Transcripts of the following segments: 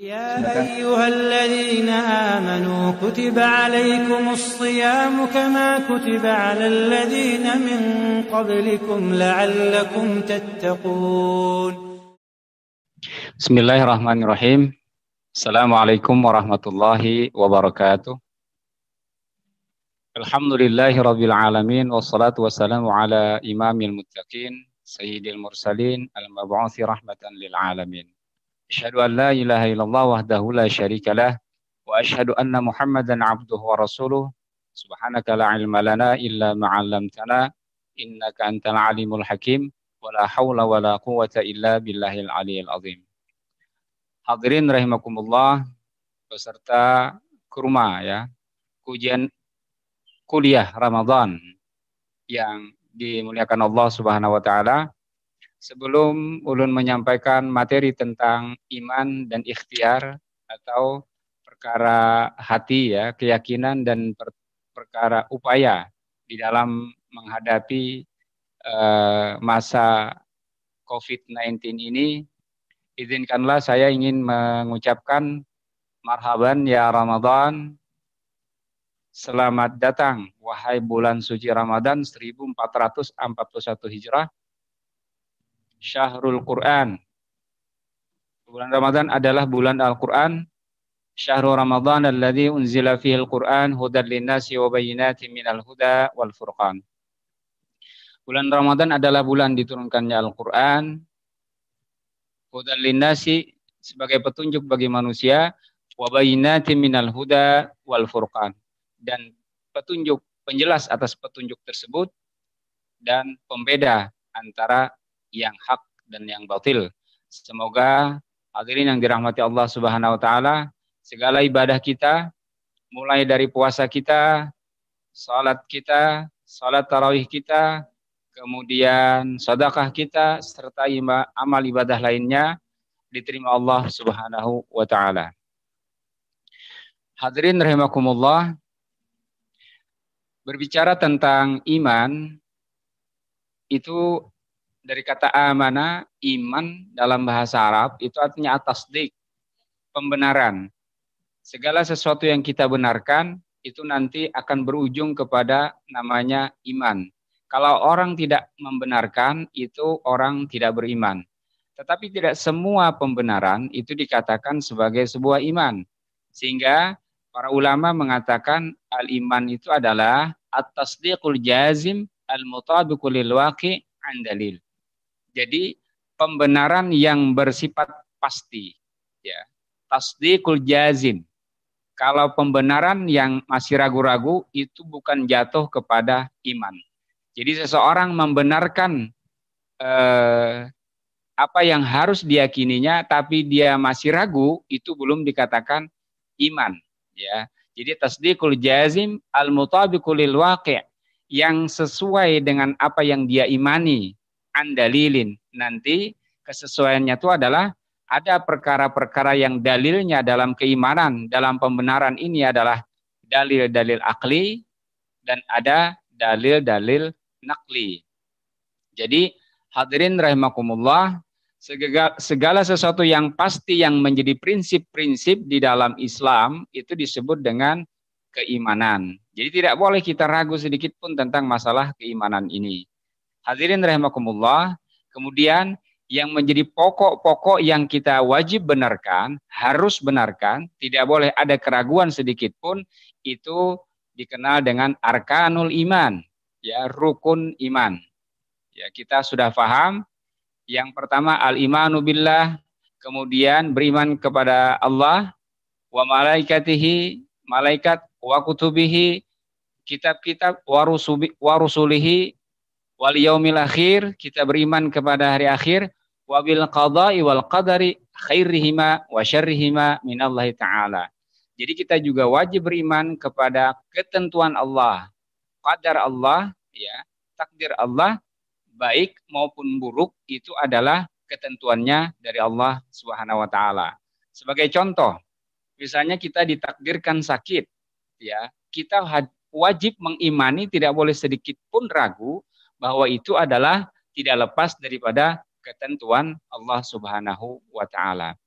يا أيها الذين آمنوا كتب عليكم الصيام كما كتب على الذين من قبلكم لعلكم تتقون. بسم الله الرحمن الرحيم السلام عليكم ورحمة الله وبركاته الحمد لله رب العالمين والصلاة والسلام على إمام المتقين سيد المرسلين المبعوث رحمة للعالمين Asyhadu an la ilaha illallah wahdahu la syarikalah wa asyhadu anna Muhammadan abduhu wa rasuluh. Subhanaka la ilma lana illa ma 'allamtana innaka antal alimul hakim wa la haula wa la quwwata illa billahil aliyil azim. Hadirin rahimakumullah peserta kurma ya. kujian kuliah Ramadan yang dimuliakan Allah Subhanahu wa taala Sebelum ulun menyampaikan materi tentang iman dan ikhtiar atau perkara hati ya, keyakinan dan per, perkara upaya di dalam menghadapi uh, masa COVID-19 ini, izinkanlah saya ingin mengucapkan marhaban ya Ramadan. Selamat datang wahai bulan suci Ramadan 1441 Hijrah syahrul Quran. Bulan Ramadan adalah bulan Al-Quran. Syahrul Ramadan alladhi unzila fihi al-Quran hudan linnasi wa bayyinatin minal huda wal furqan. Bulan Ramadan adalah bulan diturunkannya Al-Quran. Hudan linnasi sebagai petunjuk bagi manusia wa bayyinatin minal huda wal furqan. Dan petunjuk penjelas atas petunjuk tersebut dan pembeda antara yang hak dan yang batil. Semoga hadirin yang dirahmati Allah Subhanahu wa taala, segala ibadah kita mulai dari puasa kita, salat kita, salat tarawih kita, kemudian sedekah kita serta amal ibadah lainnya diterima Allah Subhanahu wa taala. Hadirin rahimakumullah, berbicara tentang iman itu dari kata amana, iman dalam bahasa Arab itu artinya atas dik, pembenaran. Segala sesuatu yang kita benarkan itu nanti akan berujung kepada namanya iman. Kalau orang tidak membenarkan itu orang tidak beriman. Tetapi tidak semua pembenaran itu dikatakan sebagai sebuah iman. Sehingga para ulama mengatakan al-iman itu adalah at-tasdiqul jazim al-mutabiqul lil waqi' an dalil. Jadi pembenaran yang bersifat pasti ya. Tasdiqul jazim. Kalau pembenaran yang masih ragu-ragu itu bukan jatuh kepada iman. Jadi seseorang membenarkan eh, apa yang harus diyakininya tapi dia masih ragu itu belum dikatakan iman ya. Jadi tasdiqul jazim al mutabiqul lil waqi' yang sesuai dengan apa yang dia imani andalilin. Nanti kesesuaiannya itu adalah ada perkara-perkara yang dalilnya dalam keimanan, dalam pembenaran ini adalah dalil-dalil akli dan ada dalil-dalil nakli. Jadi hadirin rahimakumullah, segala, segala sesuatu yang pasti yang menjadi prinsip-prinsip di dalam Islam itu disebut dengan keimanan. Jadi tidak boleh kita ragu sedikit pun tentang masalah keimanan ini. Hadirin rahimakumullah, kemudian yang menjadi pokok-pokok yang kita wajib benarkan, harus benarkan, tidak boleh ada keraguan sedikit pun, itu dikenal dengan arkanul iman, ya rukun iman. Ya, kita sudah paham. Yang pertama al-imanu billah, kemudian beriman kepada Allah, wa malaikatihi, malaikat, wa kutubihi, kitab-kitab, wa rusulihi, wal yaumil akhir, kita beriman kepada hari akhir, wabil qada'i wal qadari khairihima wa syarrihima minallahi ta'ala. Jadi kita juga wajib beriman kepada ketentuan Allah, qadar Allah, ya, takdir Allah baik maupun buruk itu adalah ketentuannya dari Allah Subhanahu wa taala. Sebagai contoh, misalnya kita ditakdirkan sakit, ya, kita wajib mengimani tidak boleh sedikit pun ragu bahwa itu adalah tidak lepas daripada ketentuan Allah Subhanahu wa taala.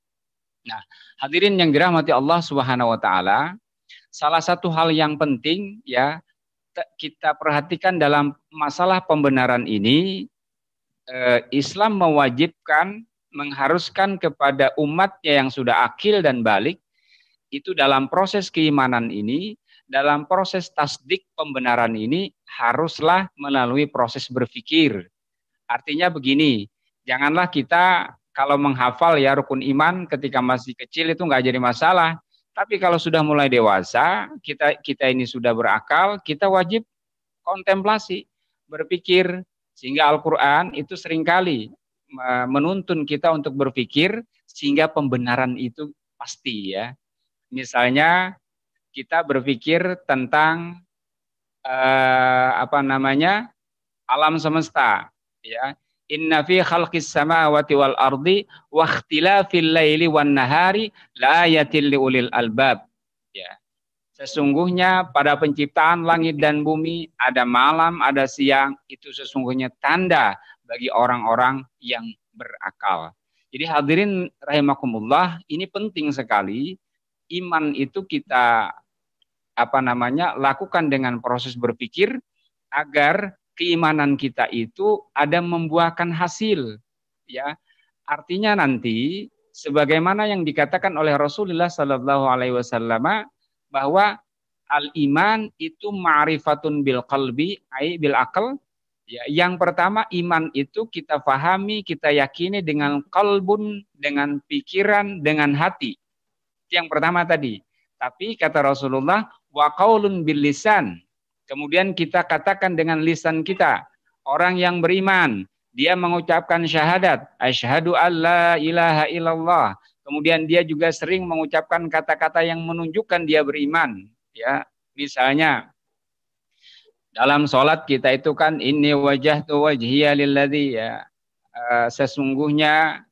Nah, hadirin yang dirahmati Allah Subhanahu wa taala, salah satu hal yang penting ya kita perhatikan dalam masalah pembenaran ini eh, Islam mewajibkan mengharuskan kepada umatnya yang sudah akil dan balik itu dalam proses keimanan ini dalam proses tasdik pembenaran ini haruslah melalui proses berpikir. Artinya begini, janganlah kita kalau menghafal ya rukun iman ketika masih kecil itu nggak jadi masalah. Tapi kalau sudah mulai dewasa, kita kita ini sudah berakal, kita wajib kontemplasi, berpikir sehingga Al-Qur'an itu sering kali menuntun kita untuk berpikir sehingga pembenaran itu pasti ya. Misalnya kita berpikir tentang eh, apa namanya alam semesta ya Inna fi khalqis samawati wal ardi wa ikhtilafil laili wan nahari la ayatil ulil albab. Ya. Sesungguhnya pada penciptaan langit dan bumi ada malam, ada siang, itu sesungguhnya tanda bagi orang-orang yang berakal. Jadi hadirin rahimakumullah, ini penting sekali iman itu kita apa namanya lakukan dengan proses berpikir agar keimanan kita itu ada membuahkan hasil ya. Artinya nanti sebagaimana yang dikatakan oleh Rasulullah Sallallahu Alaihi Wasallam bahwa al iman itu ma'rifatun bil qalbi ai bil akal ya. Yang pertama iman itu kita fahami kita yakini dengan kalbun dengan pikiran dengan hati. Yang pertama tadi. Tapi kata Rasulullah wa qaulun bil lisan Kemudian kita katakan dengan lisan kita, orang yang beriman, dia mengucapkan syahadat, asyhadu alla ilaha illallah. Kemudian dia juga sering mengucapkan kata-kata yang menunjukkan dia beriman, ya. Misalnya dalam sholat kita itu kan ini wajah tu wajhiya lilladzi ya. Uh, sesungguhnya uh,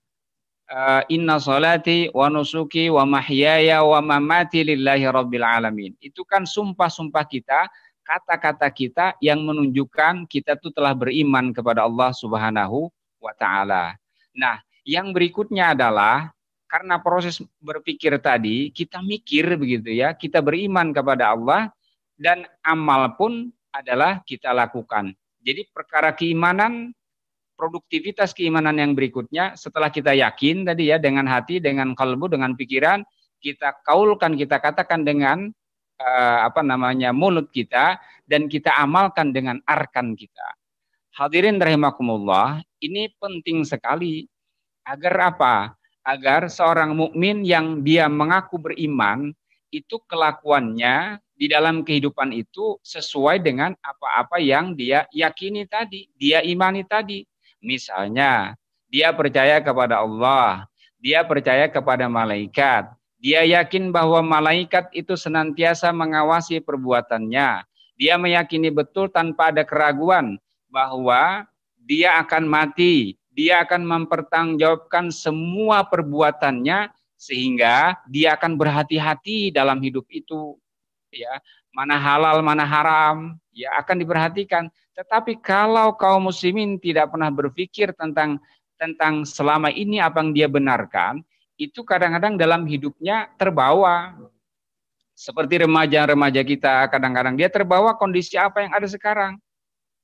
inna salati wa nusuki wa mahyaya wa mamati lillahi rabbil alamin. Itu kan sumpah-sumpah kita kata-kata kita yang menunjukkan kita tuh telah beriman kepada Allah Subhanahu wa taala. Nah, yang berikutnya adalah karena proses berpikir tadi, kita mikir begitu ya, kita beriman kepada Allah dan amal pun adalah kita lakukan. Jadi perkara keimanan, produktivitas keimanan yang berikutnya setelah kita yakin tadi ya dengan hati, dengan kalbu, dengan pikiran, kita kaulkan, kita katakan dengan uh, apa namanya mulut kita dan kita amalkan dengan arkan kita. Hadirin rahimakumullah, ini penting sekali agar apa? Agar seorang mukmin yang dia mengaku beriman itu kelakuannya di dalam kehidupan itu sesuai dengan apa-apa yang dia yakini tadi, dia imani tadi. Misalnya, dia percaya kepada Allah, dia percaya kepada malaikat, dia yakin bahwa malaikat itu senantiasa mengawasi perbuatannya. Dia meyakini betul tanpa ada keraguan bahwa dia akan mati. Dia akan mempertanggungjawabkan semua perbuatannya sehingga dia akan berhati-hati dalam hidup itu. Ya, mana halal, mana haram, ya akan diperhatikan. Tetapi kalau kaum muslimin tidak pernah berpikir tentang tentang selama ini apa yang dia benarkan, itu kadang-kadang dalam hidupnya terbawa. Seperti remaja-remaja kita, kadang-kadang dia terbawa kondisi apa yang ada sekarang.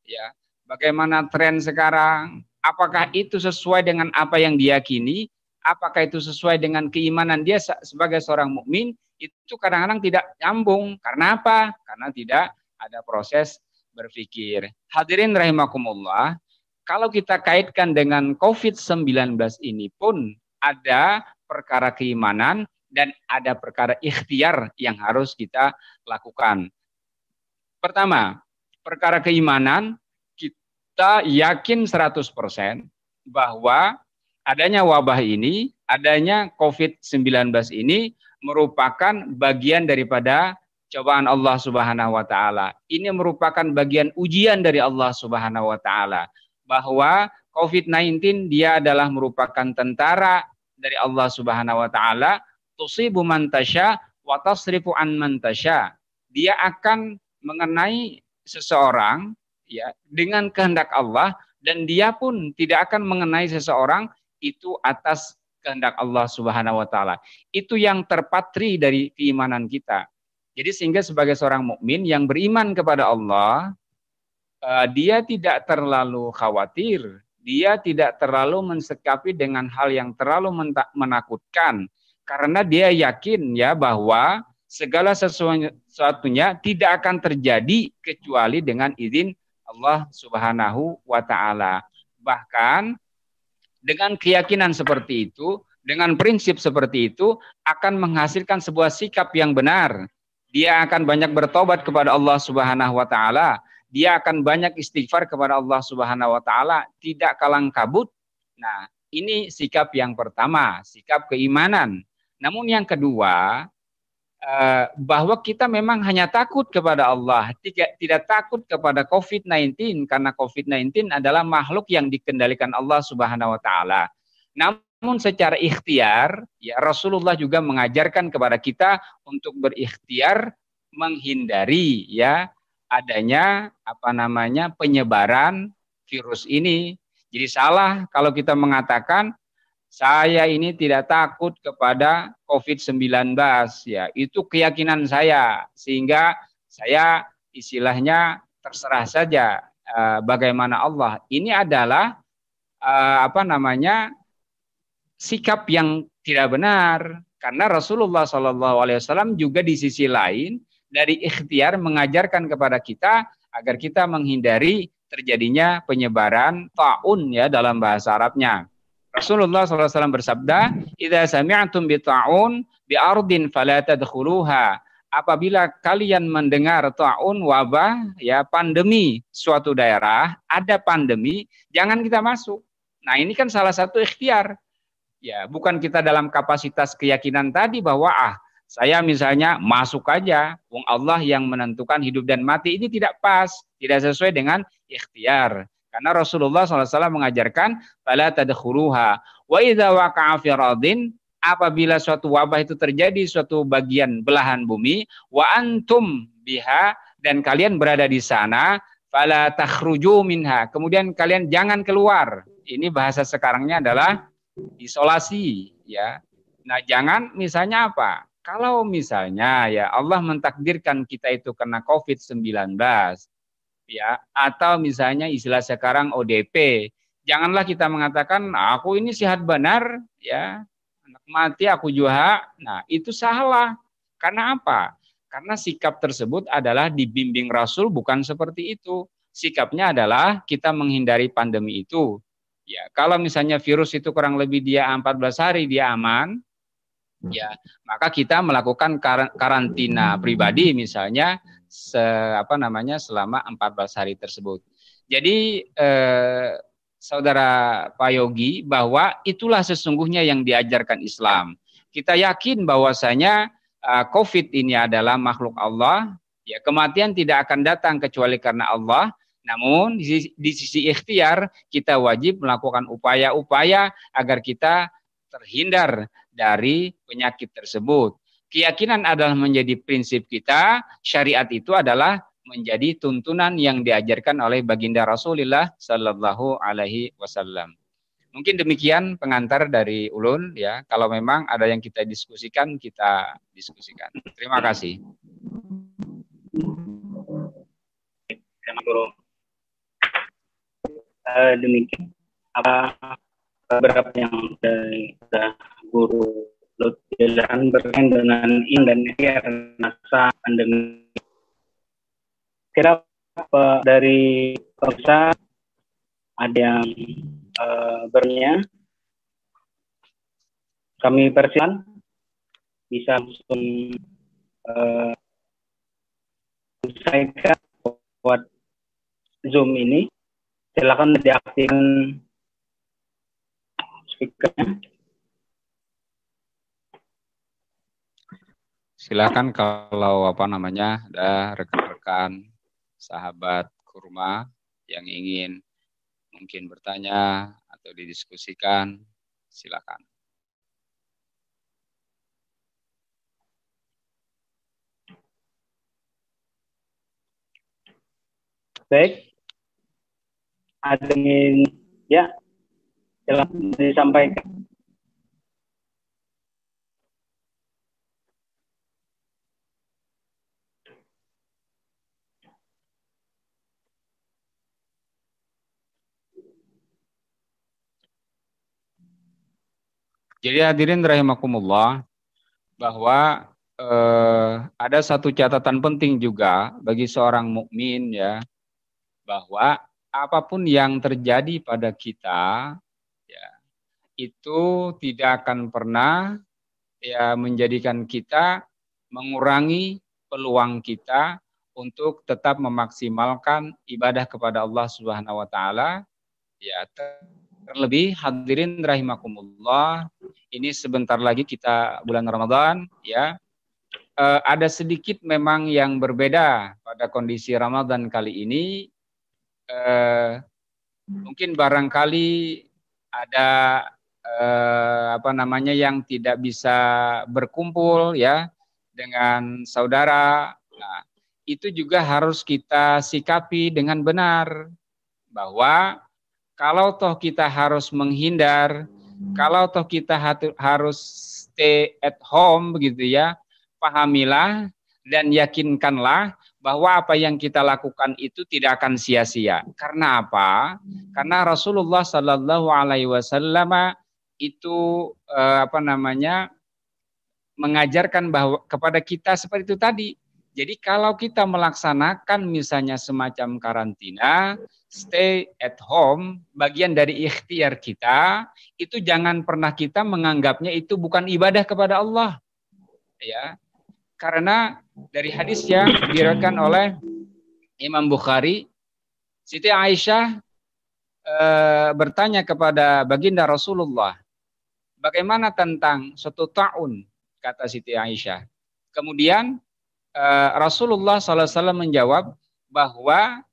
Ya, bagaimana tren sekarang? Apakah itu sesuai dengan apa yang diyakini? Apakah itu sesuai dengan keimanan dia sebagai seorang mukmin? Itu kadang-kadang tidak nyambung. Karena apa? Karena tidak ada proses berpikir. Hadirin rahimakumullah, kalau kita kaitkan dengan COVID-19 ini pun ada perkara keimanan dan ada perkara ikhtiar yang harus kita lakukan. Pertama, perkara keimanan kita yakin 100% bahwa adanya wabah ini, adanya COVID-19 ini merupakan bagian daripada cobaan Allah Subhanahu wa taala. Ini merupakan bagian ujian dari Allah Subhanahu wa taala bahwa COVID-19 dia adalah merupakan tentara dari Allah Subhanahu wa taala tusibu man tasya wa tasrifu an man tasya. Dia akan mengenai seseorang ya dengan kehendak Allah dan dia pun tidak akan mengenai seseorang itu atas kehendak Allah Subhanahu wa taala. Itu yang terpatri dari keimanan kita. Jadi sehingga sebagai seorang mukmin yang beriman kepada Allah, uh, dia tidak terlalu khawatir, dia tidak terlalu mensekapi dengan hal yang terlalu menakutkan karena dia yakin ya bahwa segala sesuatunya tidak akan terjadi kecuali dengan izin Allah Subhanahu wa taala. Bahkan dengan keyakinan seperti itu, dengan prinsip seperti itu akan menghasilkan sebuah sikap yang benar. Dia akan banyak bertobat kepada Allah Subhanahu wa taala. Dia akan banyak istighfar kepada Allah Subhanahu wa taala, tidak kalang kabut. Nah, ini sikap yang pertama, sikap keimanan. Namun yang kedua, Eh, bahwa kita memang hanya takut kepada Allah, tidak tidak takut kepada COVID-19 karena COVID-19 adalah makhluk yang dikendalikan Allah Subhanahu wa taala. Namun secara ikhtiar, ya Rasulullah juga mengajarkan kepada kita untuk berikhtiar menghindari ya adanya apa namanya penyebaran virus ini. Jadi salah kalau kita mengatakan saya ini tidak takut kepada COVID-19 ya. Itu keyakinan saya sehingga saya istilahnya terserah saja uh, bagaimana Allah. Ini adalah uh, apa namanya? sikap yang tidak benar karena Rasulullah wasallam juga di sisi lain dari ikhtiar mengajarkan kepada kita agar kita menghindari terjadinya penyebaran taun ya dalam bahasa Arabnya. Rasulullah SAW bersabda, "Idza sami'tum bi ta'un bi ardin fala tadkhuluha." Apabila kalian mendengar ta'un wabah ya pandemi suatu daerah, ada pandemi, jangan kita masuk. Nah, ini kan salah satu ikhtiar. Ya, bukan kita dalam kapasitas keyakinan tadi bahwa ah saya misalnya masuk aja, wong Allah yang menentukan hidup dan mati ini tidak pas, tidak sesuai dengan ikhtiar. Karena Rasulullah SAW mengajarkan fala tadkhuluha wa idza waqa'a fi radin apabila suatu wabah itu terjadi suatu bagian belahan bumi wa antum biha dan kalian berada di sana fala takhruju minha. Kemudian kalian jangan keluar. Ini bahasa sekarangnya adalah isolasi ya. Nah jangan misalnya apa? Kalau misalnya ya Allah mentakdirkan kita itu kena COVID-19 ya atau misalnya istilah sekarang ODP janganlah kita mengatakan aku ini sehat benar ya. Anak mati aku juga nah itu salah. Karena apa? Karena sikap tersebut adalah dibimbing Rasul bukan seperti itu. Sikapnya adalah kita menghindari pandemi itu. Ya kalau misalnya virus itu kurang lebih dia 14 hari dia aman ya maka kita melakukan karantina pribadi misalnya se, apa namanya selama 14 hari tersebut. Jadi eh, saudara Pak Yogi bahwa itulah sesungguhnya yang diajarkan Islam. Kita yakin bahwasanya uh, COVID ini adalah makhluk Allah. Ya, kematian tidak akan datang kecuali karena Allah. Namun di, di sisi ikhtiar kita wajib melakukan upaya-upaya agar kita terhindar dari penyakit tersebut. Keyakinan adalah menjadi prinsip kita, syariat itu adalah menjadi tuntunan yang diajarkan oleh baginda Rasulullah Sallallahu Alaihi Wasallam. Mungkin demikian pengantar dari Ulun ya. Kalau memang ada yang kita diskusikan, kita diskusikan. Terima kasih. Uh, demikian apa beberapa yang dari guru Lutfilan berkaitan dengan in dan air masa pandemi. Kira apa dari pemirsa ada yang uh, bernya kami persilakan bisa langsung uh, selesaikan buat Zoom ini. Silakan diaktifkan speakernya. Silakan kalau apa namanya ada rekan-rekan sahabat kurma yang ingin mungkin bertanya atau didiskusikan, silakan. Baik. Ada ingin ya silakan disampaikan. Jadi hadirin rahimakumullah bahwa eh, ada satu catatan penting juga bagi seorang mukmin ya bahwa apa pun yang terjadi pada kita ya itu tidak akan pernah ya menjadikan kita mengurangi peluang kita untuk tetap memaksimalkan ibadah kepada Allah Subhanahu wa taala. Ya terlebih hadirin rahimakumullah ini sebentar lagi kita bulan Ramadan ya uh, ada sedikit memang yang berbeda pada kondisi Ramadan kali ini. Uh, mungkin barangkali ada uh, apa namanya yang tidak bisa berkumpul ya dengan saudara. Nah, itu juga harus kita sikapi dengan benar bahwa kalau toh kita harus menghindar, kalau toh kita harus stay at home begitu ya, pahamilah dan yakinkanlah bahwa apa yang kita lakukan itu tidak akan sia-sia. Karena apa? Karena Rasulullah Shallallahu Alaihi Wasallam itu eh, apa namanya mengajarkan bahwa kepada kita seperti itu tadi. Jadi kalau kita melaksanakan misalnya semacam karantina, stay at home, bagian dari ikhtiar kita, itu jangan pernah kita menganggapnya itu bukan ibadah kepada Allah. Ya, karena dari hadis yang diriwayatkan oleh Imam Bukhari, Siti Aisyah e, bertanya kepada baginda Rasulullah, bagaimana tentang suatu tahun kata Siti Aisyah. Kemudian e, Rasulullah SAW menjawab bahwa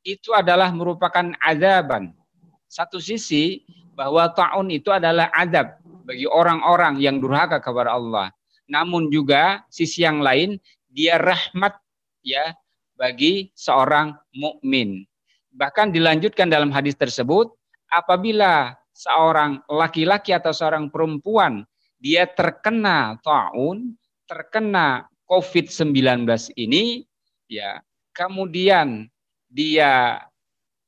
itu adalah merupakan adaban. Satu sisi bahwa ta'un itu adalah adab bagi orang-orang yang durhaka kepada Allah namun juga sisi yang lain dia rahmat ya bagi seorang mukmin. Bahkan dilanjutkan dalam hadis tersebut, apabila seorang laki-laki atau seorang perempuan dia terkena taun, terkena COVID-19 ini, ya, kemudian dia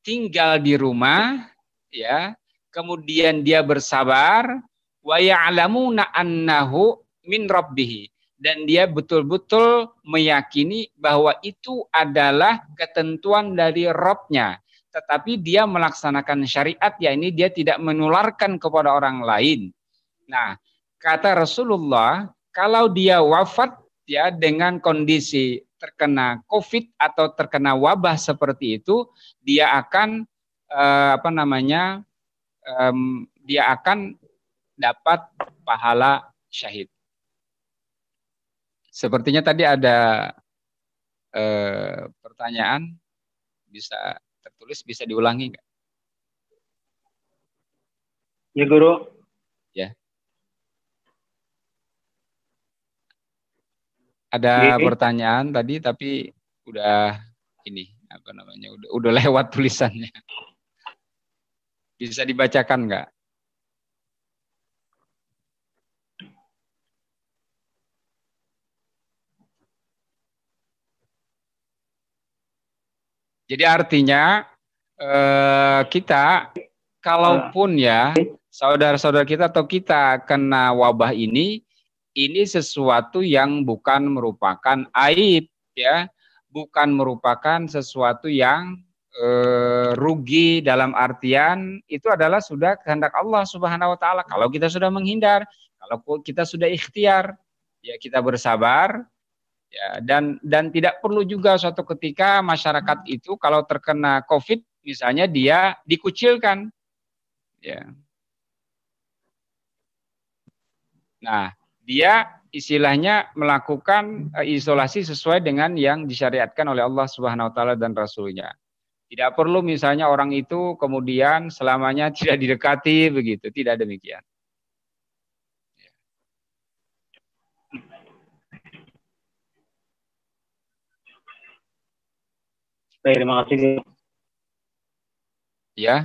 tinggal di rumah, ya, kemudian dia bersabar, wa ya'lamuna annahu min rabbihi dan dia betul-betul meyakini bahwa itu adalah ketentuan dari Robnya. Tetapi dia melaksanakan syariat, ya ini dia tidak menularkan kepada orang lain. Nah, kata Rasulullah, kalau dia wafat ya dengan kondisi terkena COVID atau terkena wabah seperti itu, dia akan eh, apa namanya, eh, dia akan dapat pahala syahid. Sepertinya tadi ada eh, pertanyaan bisa tertulis bisa diulangi nggak? Ya guru. Ya. Ada Oke. pertanyaan tadi tapi udah ini apa namanya udah udah lewat tulisannya. Bisa dibacakan nggak? Jadi artinya eh, kita kalaupun ya saudara-saudara kita atau kita kena wabah ini ini sesuatu yang bukan merupakan aib ya, bukan merupakan sesuatu yang eh, rugi dalam artian itu adalah sudah kehendak Allah Subhanahu wa taala. Kalau kita sudah menghindar, kalau kita sudah ikhtiar, ya kita bersabar, Ya, dan dan tidak perlu juga suatu ketika masyarakat itu kalau terkena COVID misalnya dia dikucilkan. Ya. Nah, dia istilahnya melakukan uh, isolasi sesuai dengan yang disyariatkan oleh Allah Subhanahu wa taala dan rasulnya. Tidak perlu misalnya orang itu kemudian selamanya tidak didekati begitu, tidak demikian. Baik, terima kasih. Ya.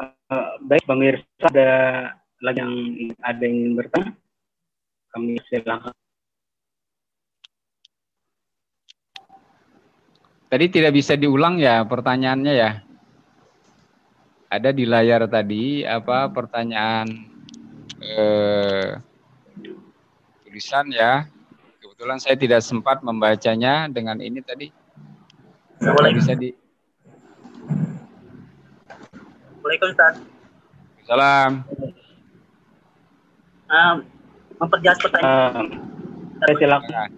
Uh, baik, pemirsa ada lagi yang ada yang ingin bertanya? Kami silakan. Tadi tidak bisa diulang ya pertanyaannya ya. ada di layar tadi apa pertanyaan eh, tulisan ya. Kebetulan saya tidak sempat membacanya dengan ini tadi. Boleh bisa di Assalamualaikum Ustaz. Salam. Memperjelas pertanyaan. Uh, saya silakan.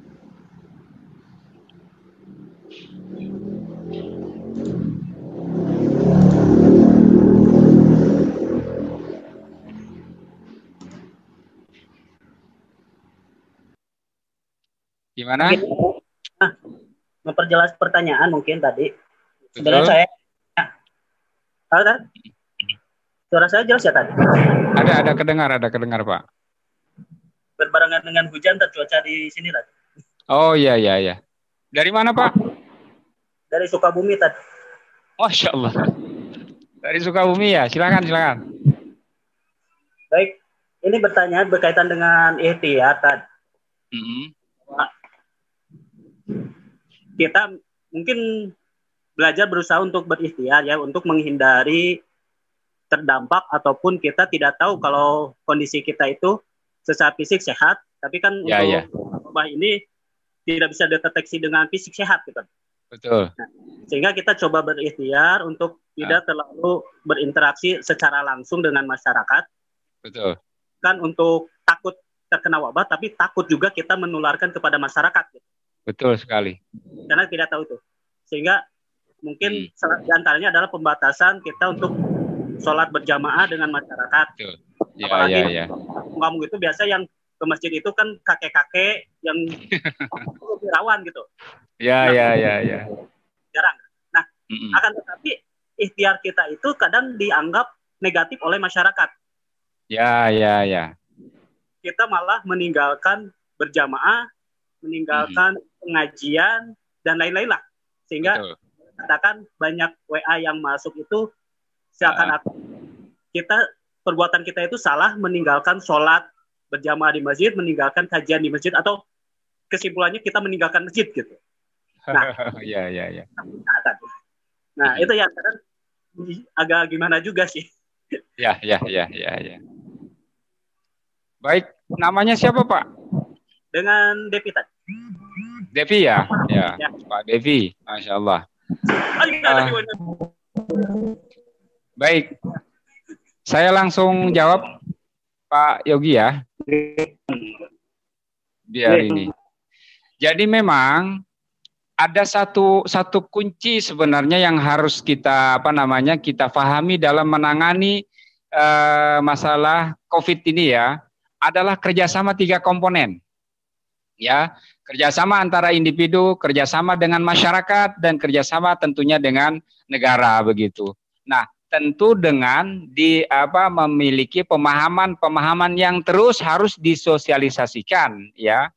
Gimana? Nah, memperjelas pertanyaan mungkin tadi. Sebenarnya saya Halo, kan? Suara saya jelas ya tadi? Ada, ada kedengar, ada kedengar, Pak. Berbarengan dengan hujan dan cuaca di sini, tadi. Oh, iya, iya, iya. Dari mana, Pak? Dari Sukabumi, tadi. Masya Allah. Dari Sukabumi ya, silakan, silakan. Baik, ini bertanya berkaitan dengan ikhtiar, tadi. Mm -hmm. Kita mungkin belajar berusaha untuk berikhtiar ya untuk menghindari terdampak ataupun kita tidak tahu kalau kondisi kita itu secara fisik sehat tapi kan ya, untuk ya. wabah ini tidak bisa deteksi dengan fisik sehat gitu. Betul. Nah, sehingga kita coba berikhtiar untuk tidak nah. terlalu berinteraksi secara langsung dengan masyarakat. Betul. Kan untuk takut terkena wabah tapi takut juga kita menularkan kepada masyarakat. Gitu. Betul sekali. Karena tidak tahu itu. Sehingga mungkin hmm. di antaranya adalah pembatasan kita untuk sholat berjamaah dengan masyarakat. Betul. Ya, Apalagi ya, ya. kamu itu biasa yang ke masjid itu kan kakek-kakek yang rawan gitu. Ya, ya, ya, ya. Jarang. Nah, mm -mm. akan tetapi ikhtiar kita itu kadang dianggap negatif oleh masyarakat. Ya, ya, ya. Kita malah meninggalkan berjamaah, meninggalkan mm -hmm. pengajian dan lain-lain lah. Sehingga Betul katakan banyak WA yang masuk itu seakan-akan kita perbuatan kita itu salah meninggalkan sholat berjamaah di masjid, meninggalkan kajian di masjid atau kesimpulannya kita meninggalkan masjid gitu. Nah, ya ya ya. Nah, itu kadang agak gimana juga sih. Ya, ya, ya, ya, ya. Baik, namanya siapa, Pak? Dengan Devi tadi. Devi ya? ya? Ya, Pak Devi. Masya Allah. Uh, baik, saya langsung jawab Pak Yogi ya. Biar ini. Jadi memang ada satu satu kunci sebenarnya yang harus kita apa namanya kita pahami dalam menangani uh, masalah COVID ini ya adalah kerjasama tiga komponen. Ya, kerjasama antara individu, kerjasama dengan masyarakat, dan kerjasama tentunya dengan negara begitu. Nah, tentu dengan di apa memiliki pemahaman-pemahaman yang terus harus disosialisasikan ya.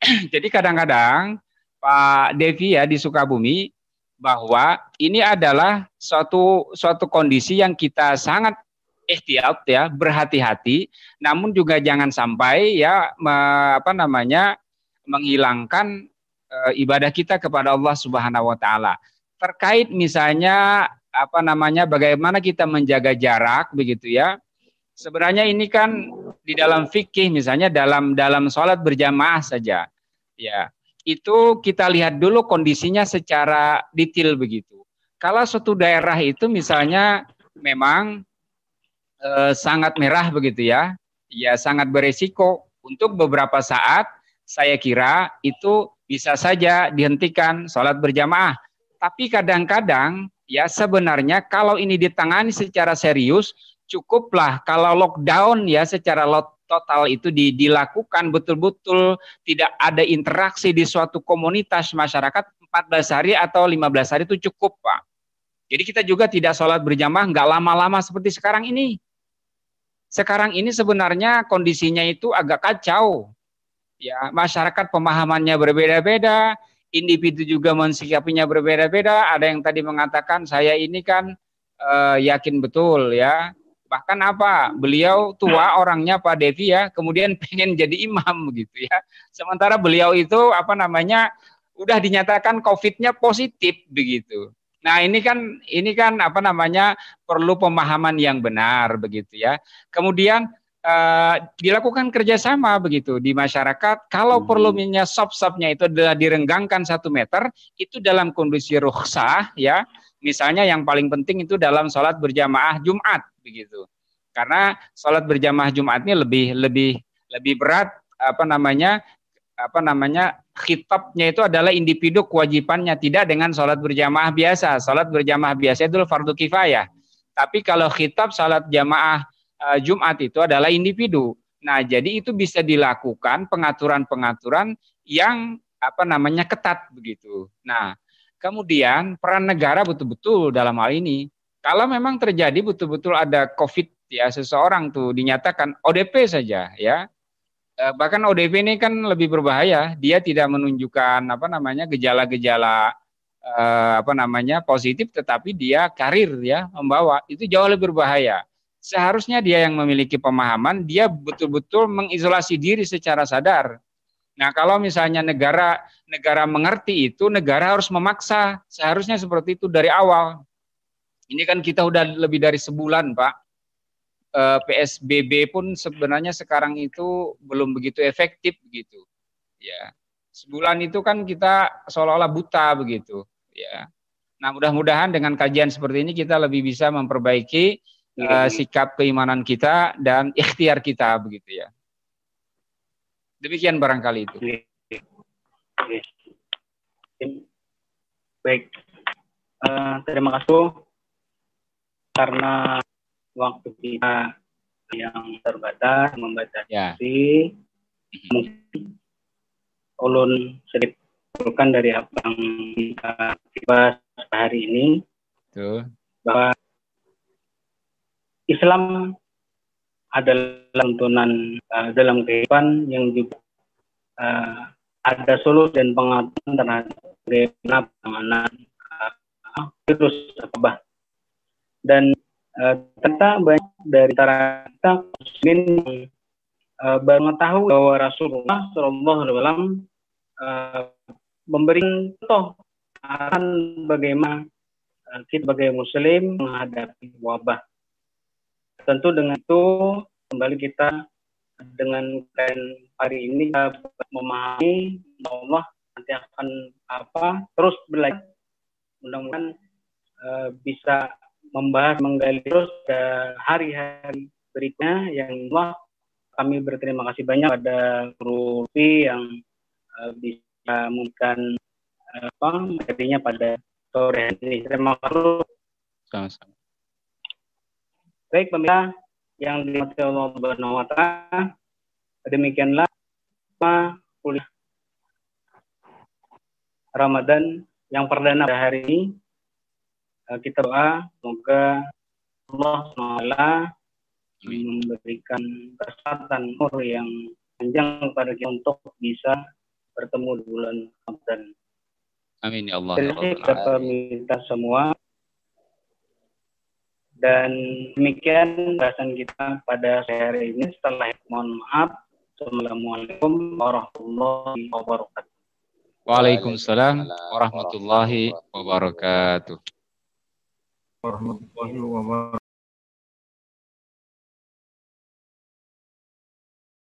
Jadi kadang-kadang Pak Devi ya di Sukabumi bahwa ini adalah suatu suatu kondisi yang kita sangat ihtiyat ya, berhati-hati, namun juga jangan sampai ya me, apa namanya menghilangkan e, ibadah kita kepada Allah Subhanahu wa taala. Terkait misalnya apa namanya bagaimana kita menjaga jarak begitu ya. Sebenarnya ini kan di dalam fikih misalnya dalam dalam sholat berjamaah saja. Ya, itu kita lihat dulu kondisinya secara detail begitu. Kalau suatu daerah itu misalnya memang e, sangat merah begitu ya, ya sangat beresiko untuk beberapa saat saya kira itu bisa saja dihentikan sholat berjamaah. Tapi kadang-kadang ya sebenarnya kalau ini ditangani secara serius, cukuplah kalau lockdown ya secara total itu dilakukan betul-betul tidak ada interaksi di suatu komunitas masyarakat 14 hari atau 15 hari itu cukup Pak. Jadi kita juga tidak sholat berjamaah nggak lama-lama seperti sekarang ini. Sekarang ini sebenarnya kondisinya itu agak kacau ya masyarakat pemahamannya berbeda-beda, individu juga mensikapinya berbeda-beda. Ada yang tadi mengatakan saya ini kan uh, yakin betul ya. Bahkan apa? Beliau tua orangnya Pak Devi ya, kemudian pengen jadi imam gitu ya. Sementara beliau itu apa namanya udah dinyatakan COVID-nya positif begitu. Nah, ini kan ini kan apa namanya perlu pemahaman yang benar begitu ya. Kemudian uh, dilakukan kerjasama begitu di masyarakat. Kalau hmm. volumenya sop-sopnya itu adalah direnggangkan satu meter, itu dalam kondisi rukhsah ya. Misalnya yang paling penting itu dalam sholat berjamaah Jumat begitu. Karena sholat berjamaah Jumat ini lebih lebih lebih berat apa namanya apa namanya khitabnya itu adalah individu kewajibannya tidak dengan sholat berjamaah biasa. Sholat berjamaah biasa itu fardu kifayah. Tapi kalau khitab sholat jamaah uh, Jumat itu adalah individu. Nah, jadi itu bisa dilakukan pengaturan-pengaturan yang apa namanya ketat begitu. Nah, kemudian peran negara betul-betul dalam hal ini. Kalau memang terjadi betul-betul ada COVID ya seseorang tuh dinyatakan ODP saja ya. Eh, bahkan ODP ini kan lebih berbahaya. Dia tidak menunjukkan apa namanya gejala-gejala eh, apa namanya positif, tetapi dia karir ya membawa itu jauh lebih berbahaya seharusnya dia yang memiliki pemahaman, dia betul-betul mengisolasi diri secara sadar. Nah, kalau misalnya negara negara mengerti itu, negara harus memaksa. Seharusnya seperti itu dari awal. Ini kan kita udah lebih dari sebulan, Pak. Eh, PSBB pun sebenarnya sekarang itu belum begitu efektif begitu. Ya. Sebulan itu kan kita seolah-olah buta begitu, ya. Nah, mudah-mudahan dengan kajian seperti ini kita lebih bisa memperbaiki uh, sikap keimanan kita dan ikhtiar kita begitu ya. Demikian barangkali itu. Baik. Uh, terima kasih karena waktu kita yang terbatas membatasi ya. mungkin ulun sedikit dari apa yang kita bahas hari ini Tuh. bahwa Islam adalah tuntunan uh, dalam kehidupan yang juga uh, ada solusi dan pengaturan terhadap penanganan uh, virus wabah. Dan uh, ternyata banyak dari antara kita muslimin uh, baru mengetahui bahwa Rasulullah Shallallahu Alaihi Wasallam uh, memberi contoh akan bagaimana uh, kita sebagai muslim menghadapi wabah tentu dengan itu kembali kita dengan kain hari ini kita memahami Allah nanti akan apa terus belajar mudah-mudahan uh, bisa membahas menggali terus hari-hari berikutnya yang Allah kami berterima kasih banyak pada guru yang uh, bisa memberikan uh, apa materinya pada sore ini. Terima kasih. Baik pemirsa yang dimati Allah Subhanahu wa taala, demikianlah kuliah Ramadan yang perdana pada hari ini. Eh, kita doa semoga Allah SWT memberikan kesehatan umur yang panjang kepada kita untuk bisa bertemu di bulan Ramadan. Amin ya Allah. Terima kasih kepada pemirsa semua. Dan demikian bahasan kita pada hari ini. Setelah itu mohon maaf. Assalamualaikum warahmatullahi wabarakatuh. Waalaikumsalam warahmatullahi wabarakatuh. Warahmatullahi wabarakatuh.